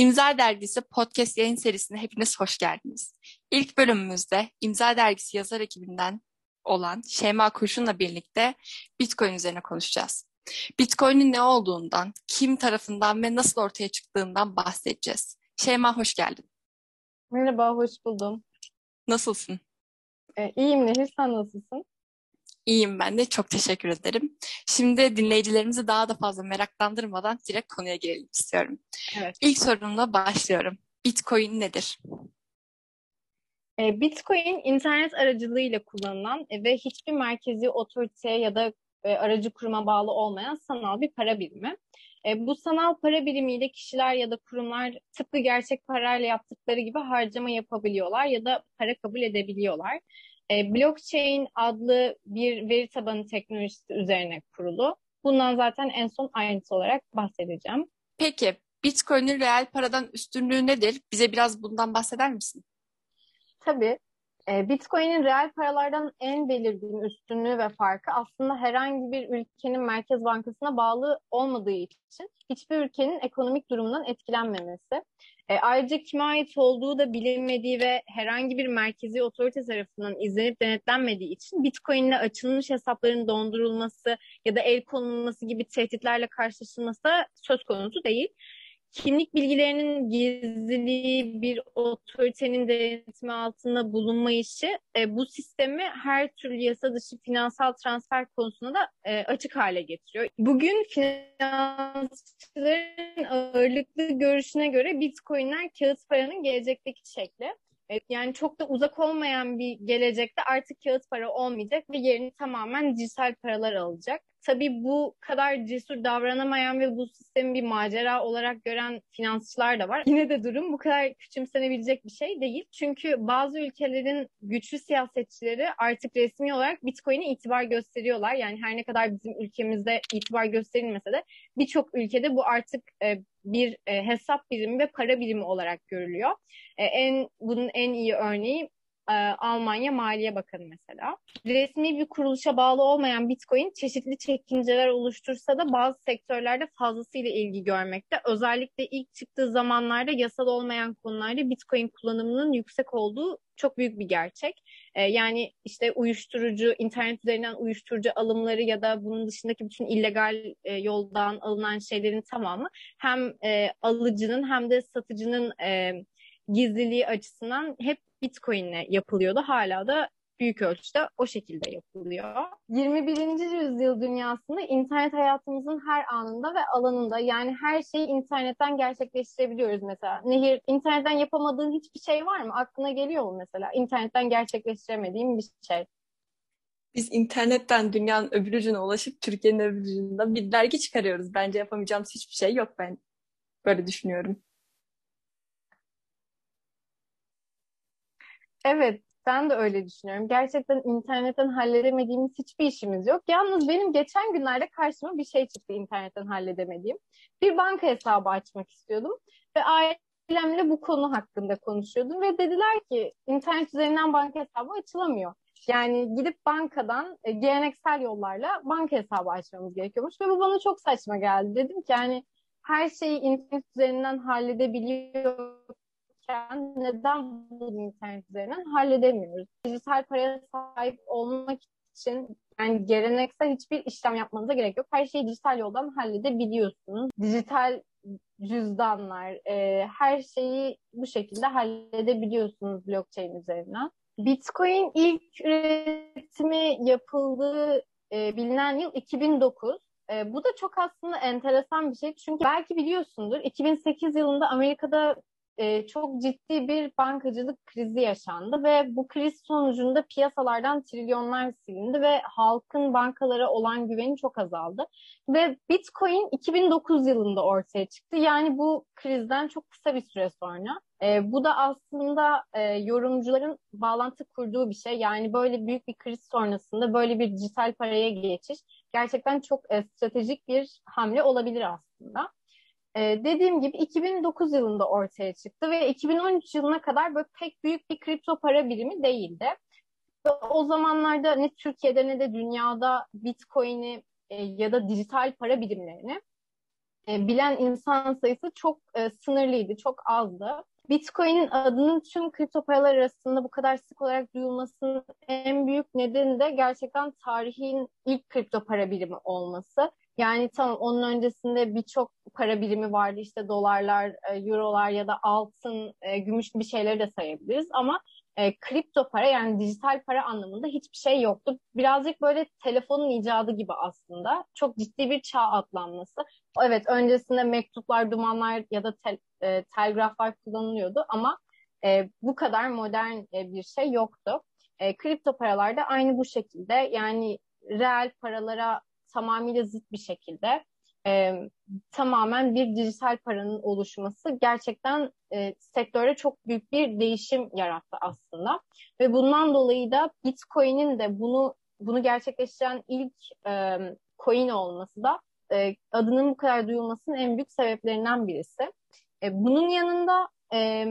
İmza Dergisi podcast yayın serisine hepiniz hoş geldiniz. İlk bölümümüzde İmza Dergisi yazar ekibinden olan Şeyma Kurşun'la birlikte Bitcoin üzerine konuşacağız. Bitcoin'in ne olduğundan, kim tarafından ve nasıl ortaya çıktığından bahsedeceğiz. Şeyma hoş geldin. Merhaba, hoş buldum. Nasılsın? Ee, iyiyim Nehir, sen nasılsın? İyiyim ben de. Çok teşekkür ederim. Şimdi dinleyicilerimizi daha da fazla meraklandırmadan direkt konuya girelim istiyorum. Evet. İlk sorumla başlıyorum. Bitcoin nedir? Ee, Bitcoin internet aracılığıyla kullanılan ve hiçbir merkezi otoriteye ya da e, aracı kuruma bağlı olmayan sanal bir para birimi. E, bu sanal para birimiyle kişiler ya da kurumlar tıpkı gerçek parayla yaptıkları gibi harcama yapabiliyorlar ya da para kabul edebiliyorlar. E, blockchain adlı bir veri tabanı teknolojisi üzerine kurulu. Bundan zaten en son ayrıntı olarak bahsedeceğim. Peki Bitcoin'in reel paradan üstünlüğü nedir? Bize biraz bundan bahseder misin? Tabii. E, Bitcoin'in reel paralardan en belirgin üstünlüğü ve farkı aslında herhangi bir ülkenin merkez bankasına bağlı olmadığı için hiçbir ülkenin ekonomik durumundan etkilenmemesi. E, ayrıca kime ait olduğu da bilinmediği ve herhangi bir merkezi otorite tarafından izlenip denetlenmediği için Bitcoin'le açılmış hesapların dondurulması ya da el konulması gibi tehditlerle karşılaşılması söz konusu değil kimlik bilgilerinin gizliliği bir otoritenin denetimi altında bulunma e, bu sistemi her türlü yasa dışı finansal transfer konusunda da e, açık hale getiriyor. Bugün finansçıların ağırlıklı görüşüne göre bitcoinler kağıt paranın gelecekteki şekli. Evet, yani çok da uzak olmayan bir gelecekte artık kağıt para olmayacak ve yerini tamamen dijital paralar alacak. Tabii bu kadar cesur davranamayan ve bu sistemi bir macera olarak gören finansçılar da var. Yine de durum bu kadar küçümsenebilecek bir şey değil. Çünkü bazı ülkelerin güçlü siyasetçileri artık resmi olarak Bitcoin'e itibar gösteriyorlar. Yani her ne kadar bizim ülkemizde itibar gösterilmese de birçok ülkede bu artık e, bir e, hesap birimi ve para birimi olarak görülüyor. E, en bunun en iyi örneği e, Almanya Maliye Bakanı mesela. Resmi bir kuruluşa bağlı olmayan Bitcoin çeşitli çekinceler oluştursa da bazı sektörlerde fazlasıyla ilgi görmekte. Özellikle ilk çıktığı zamanlarda yasal olmayan konularda Bitcoin kullanımının yüksek olduğu çok büyük bir gerçek. E, yani işte uyuşturucu, internet üzerinden uyuşturucu alımları ya da bunun dışındaki bütün illegal e, yoldan alınan şeylerin tamamı hem alıcının hem de satıcının gizliliği açısından hep Bitcoin'le yapılıyordu. Hala da büyük ölçüde o şekilde yapılıyor. 21. yüzyıl dünyasında internet hayatımızın her anında ve alanında yani her şeyi internetten gerçekleştirebiliyoruz mesela. Nehir, internetten yapamadığın hiçbir şey var mı? Aklına geliyor mu mesela? İnternetten gerçekleştiremediğim bir şey. Biz internetten dünyanın öbür ucuna ulaşıp Türkiye'nin öbür ucunda bir dergi çıkarıyoruz. Bence yapamayacağımız hiçbir şey yok ben. Böyle düşünüyorum. Evet, ben de öyle düşünüyorum. Gerçekten internetten halledemediğimiz hiçbir işimiz yok. Yalnız benim geçen günlerde karşıma bir şey çıktı internetten halledemediğim. Bir banka hesabı açmak istiyordum ve ailemle bu konu hakkında konuşuyordum ve dediler ki internet üzerinden banka hesabı açılamıyor. Yani gidip bankadan e, geleneksel yollarla banka hesabı açmamız gerekiyormuş ve bu bana çok saçma geldi. Dedim ki yani her şeyi internet üzerinden halledebiliyor iken neden bunu internet üzerinden halledemiyoruz? Dijital paraya sahip olmak için yani geleneksel hiçbir işlem yapmanıza gerek yok. Her şeyi dijital yoldan halledebiliyorsunuz. Dijital cüzdanlar, e, her şeyi bu şekilde halledebiliyorsunuz blockchain üzerinden. Bitcoin ilk üretimi yapıldığı e, bilinen yıl 2009. E, bu da çok aslında enteresan bir şey. Çünkü belki biliyorsundur 2008 yılında Amerika'da e, çok ciddi bir bankacılık krizi yaşandı ve bu kriz sonucunda piyasalardan trilyonlar silindi ve halkın bankalara olan güveni çok azaldı. Ve Bitcoin 2009 yılında ortaya çıktı. Yani bu krizden çok kısa bir süre sonra. E, bu da aslında e, yorumcuların bağlantı kurduğu bir şey. Yani böyle büyük bir kriz sonrasında böyle bir dijital paraya geçiş gerçekten çok e, stratejik bir hamle olabilir aslında. Ee, dediğim gibi 2009 yılında ortaya çıktı ve 2013 yılına kadar böyle pek büyük bir kripto para birimi değildi. O zamanlarda ne Türkiye'de ne de dünyada Bitcoin'i e, ya da dijital para birimlerini e, bilen insan sayısı çok e, sınırlıydı, çok azdı. Bitcoin'in adının tüm kripto paralar arasında bu kadar sık olarak duyulmasının en büyük nedeni de gerçekten tarihin ilk kripto para birimi olması. Yani tamam onun öncesinde birçok para birimi vardı işte dolarlar, e, eurolar ya da altın, e, gümüş gibi şeyleri de sayabiliriz ama e, kripto para yani dijital para anlamında hiçbir şey yoktu. Birazcık böyle telefonun icadı gibi aslında. Çok ciddi bir çağ atlanması. Evet öncesinde mektuplar, dumanlar ya da tel, e, telgraflar kullanılıyordu ama e, bu kadar modern e, bir şey yoktu. E, kripto paralar da aynı bu şekilde yani reel paralara tamamıyla zıt bir şekilde e, tamamen bir dijital paranın oluşması gerçekten e, sektörde çok büyük bir değişim yarattı aslında. Ve bundan dolayı da Bitcoin'in de bunu bunu gerçekleştiren ilk e, coin olması da e, adının bu kadar duyulmasının en büyük sebeplerinden birisi. E, bunun yanında e,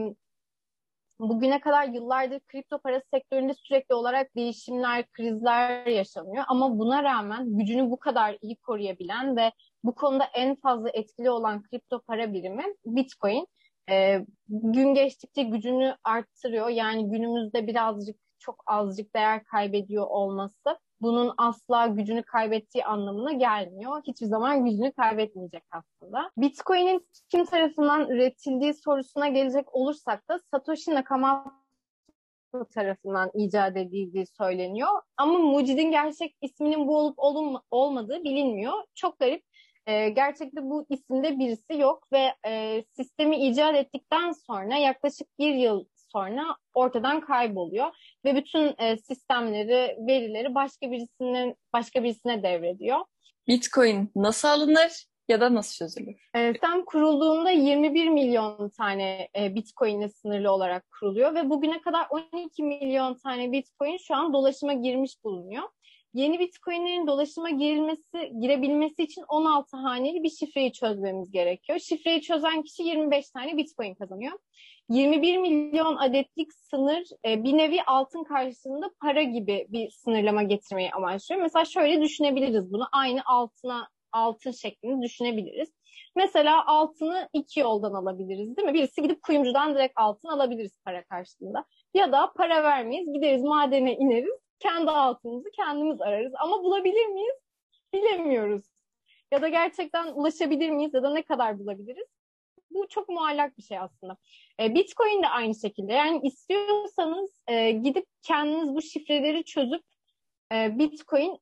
bugüne kadar yıllardır kripto para sektöründe sürekli olarak değişimler, krizler yaşanıyor. Ama buna rağmen gücünü bu kadar iyi koruyabilen ve bu konuda en fazla etkili olan kripto para birimi Bitcoin. E, gün geçtikçe gücünü arttırıyor. Yani günümüzde birazcık çok azıcık değer kaybediyor olması bunun asla gücünü kaybettiği anlamına gelmiyor. Hiçbir zaman gücünü kaybetmeyecek aslında. Bitcoin'in kim tarafından üretildiği sorusuna gelecek olursak da Satoshi Nakamoto tarafından icat edildiği söyleniyor. Ama mucidin gerçek isminin bu olup olum, olmadığı bilinmiyor. Çok garip. E, gerçekte bu isimde birisi yok ve e, sistemi icat ettikten sonra yaklaşık bir yıl sonra ortadan kayboluyor ve bütün e, sistemleri, verileri başka birisinin başka birisine devrediyor. Bitcoin nasıl alınır ya da nasıl çözülür? E, sistem kurulduğunda 21 milyon tane e, Bitcoin'le sınırlı olarak kuruluyor ve bugüne kadar 12 milyon tane Bitcoin şu an dolaşıma girmiş bulunuyor. Yeni Bitcoin'lerin dolaşıma girilmesi, girebilmesi için 16 haneli bir şifreyi çözmemiz gerekiyor. Şifreyi çözen kişi 25 tane Bitcoin kazanıyor. 21 milyon adetlik sınır e, bir nevi altın karşısında para gibi bir sınırlama getirmeyi amaçlıyor. Mesela şöyle düşünebiliriz bunu. Aynı altına altın şeklinde düşünebiliriz. Mesela altını iki yoldan alabiliriz değil mi? Birisi gidip kuyumcudan direkt altın alabiliriz para karşılığında. Ya da para vermeyiz, gideriz madene ineriz, kendi altınımızı kendimiz ararız. Ama bulabilir miyiz? Bilemiyoruz. Ya da gerçekten ulaşabilir miyiz ya da ne kadar bulabiliriz? bu çok muallak bir şey aslında. E, Bitcoin de aynı şekilde. Yani istiyorsanız e, gidip kendiniz bu şifreleri çözüp e, Bitcoin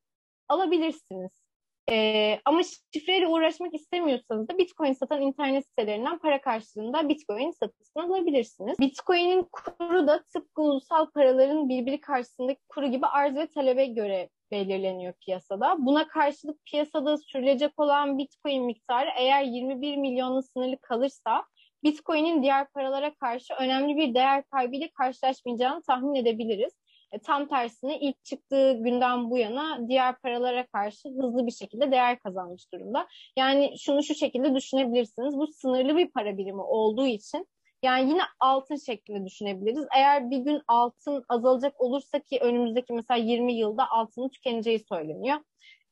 alabilirsiniz. E, ama şifreyle uğraşmak istemiyorsanız da Bitcoin satan internet sitelerinden para karşılığında Bitcoin satın alabilirsiniz. Bitcoin'in kuru da tıpkı ulusal paraların birbiri karşısındaki kuru gibi arz ve talebe göre belirleniyor piyasada. Buna karşılık piyasada sürülecek olan Bitcoin miktarı eğer 21 milyonun sınırlı kalırsa Bitcoin'in diğer paralara karşı önemli bir değer kaybıyla karşılaşmayacağını tahmin edebiliriz. E, tam tersine ilk çıktığı günden bu yana diğer paralara karşı hızlı bir şekilde değer kazanmış durumda. Yani şunu şu şekilde düşünebilirsiniz. Bu sınırlı bir para birimi olduğu için yani yine altın şeklinde düşünebiliriz. Eğer bir gün altın azalacak olursa ki önümüzdeki mesela 20 yılda altının tükeneceği söyleniyor.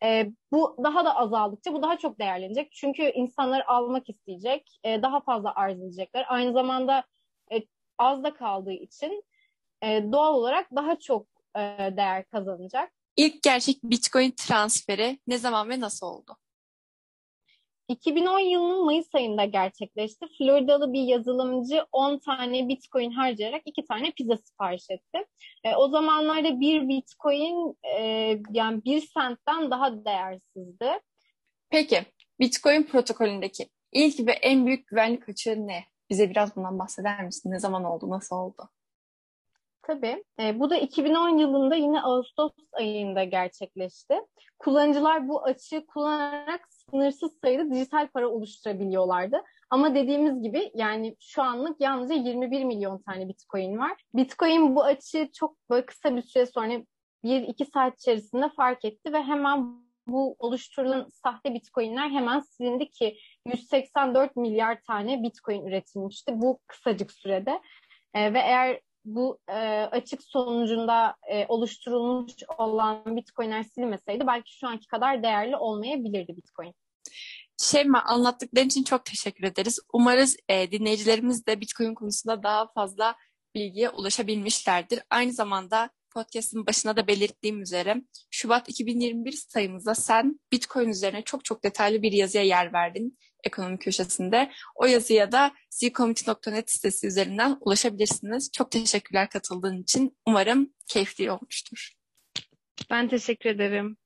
E, bu daha da azaldıkça bu daha çok değerlenecek. Çünkü insanlar almak isteyecek, e, daha fazla arz edecekler. Aynı zamanda e, az da kaldığı için e, doğal olarak daha çok e, değer kazanacak. İlk gerçek Bitcoin transferi ne zaman ve nasıl oldu? 2010 yılının Mayıs ayında gerçekleşti. Floridalı bir yazılımcı 10 tane Bitcoin harcayarak 2 tane pizza sipariş etti. E, o zamanlarda bir Bitcoin e, yani 1 sentten daha değersizdi. Peki Bitcoin protokolündeki ilk ve en büyük güvenlik açığı ne? Bize biraz bundan bahseder misin? Ne zaman oldu? Nasıl oldu? Tabii. E, bu da 2010 yılında yine Ağustos ayında gerçekleşti. Kullanıcılar bu açığı kullanarak sınırsız sayıda dijital para oluşturabiliyorlardı. Ama dediğimiz gibi yani şu anlık yalnızca 21 milyon tane Bitcoin var. Bitcoin bu açığı çok kısa bir süre sonra 1-2 saat içerisinde fark etti ve hemen bu oluşturulan sahte Bitcoin'ler hemen silindi ki 184 milyar tane Bitcoin üretilmişti bu kısacık sürede. E, ve eğer bu e, açık sonucunda e, oluşturulmuş olan Bitcoin'ler silmeseydi belki şu anki kadar değerli olmayabilirdi Bitcoin. Şeyma anlattıkların için çok teşekkür ederiz. Umarız e, dinleyicilerimiz de Bitcoin konusunda daha fazla bilgiye ulaşabilmişlerdir. Aynı zamanda podcast'ın başına da belirttiğim üzere Şubat 2021 sayımızda sen Bitcoin üzerine çok çok detaylı bir yazıya yer verdin ekonomi köşesinde. O yazıya da zcommunity.net sitesi üzerinden ulaşabilirsiniz. Çok teşekkürler katıldığın için. Umarım keyifli olmuştur. Ben teşekkür ederim.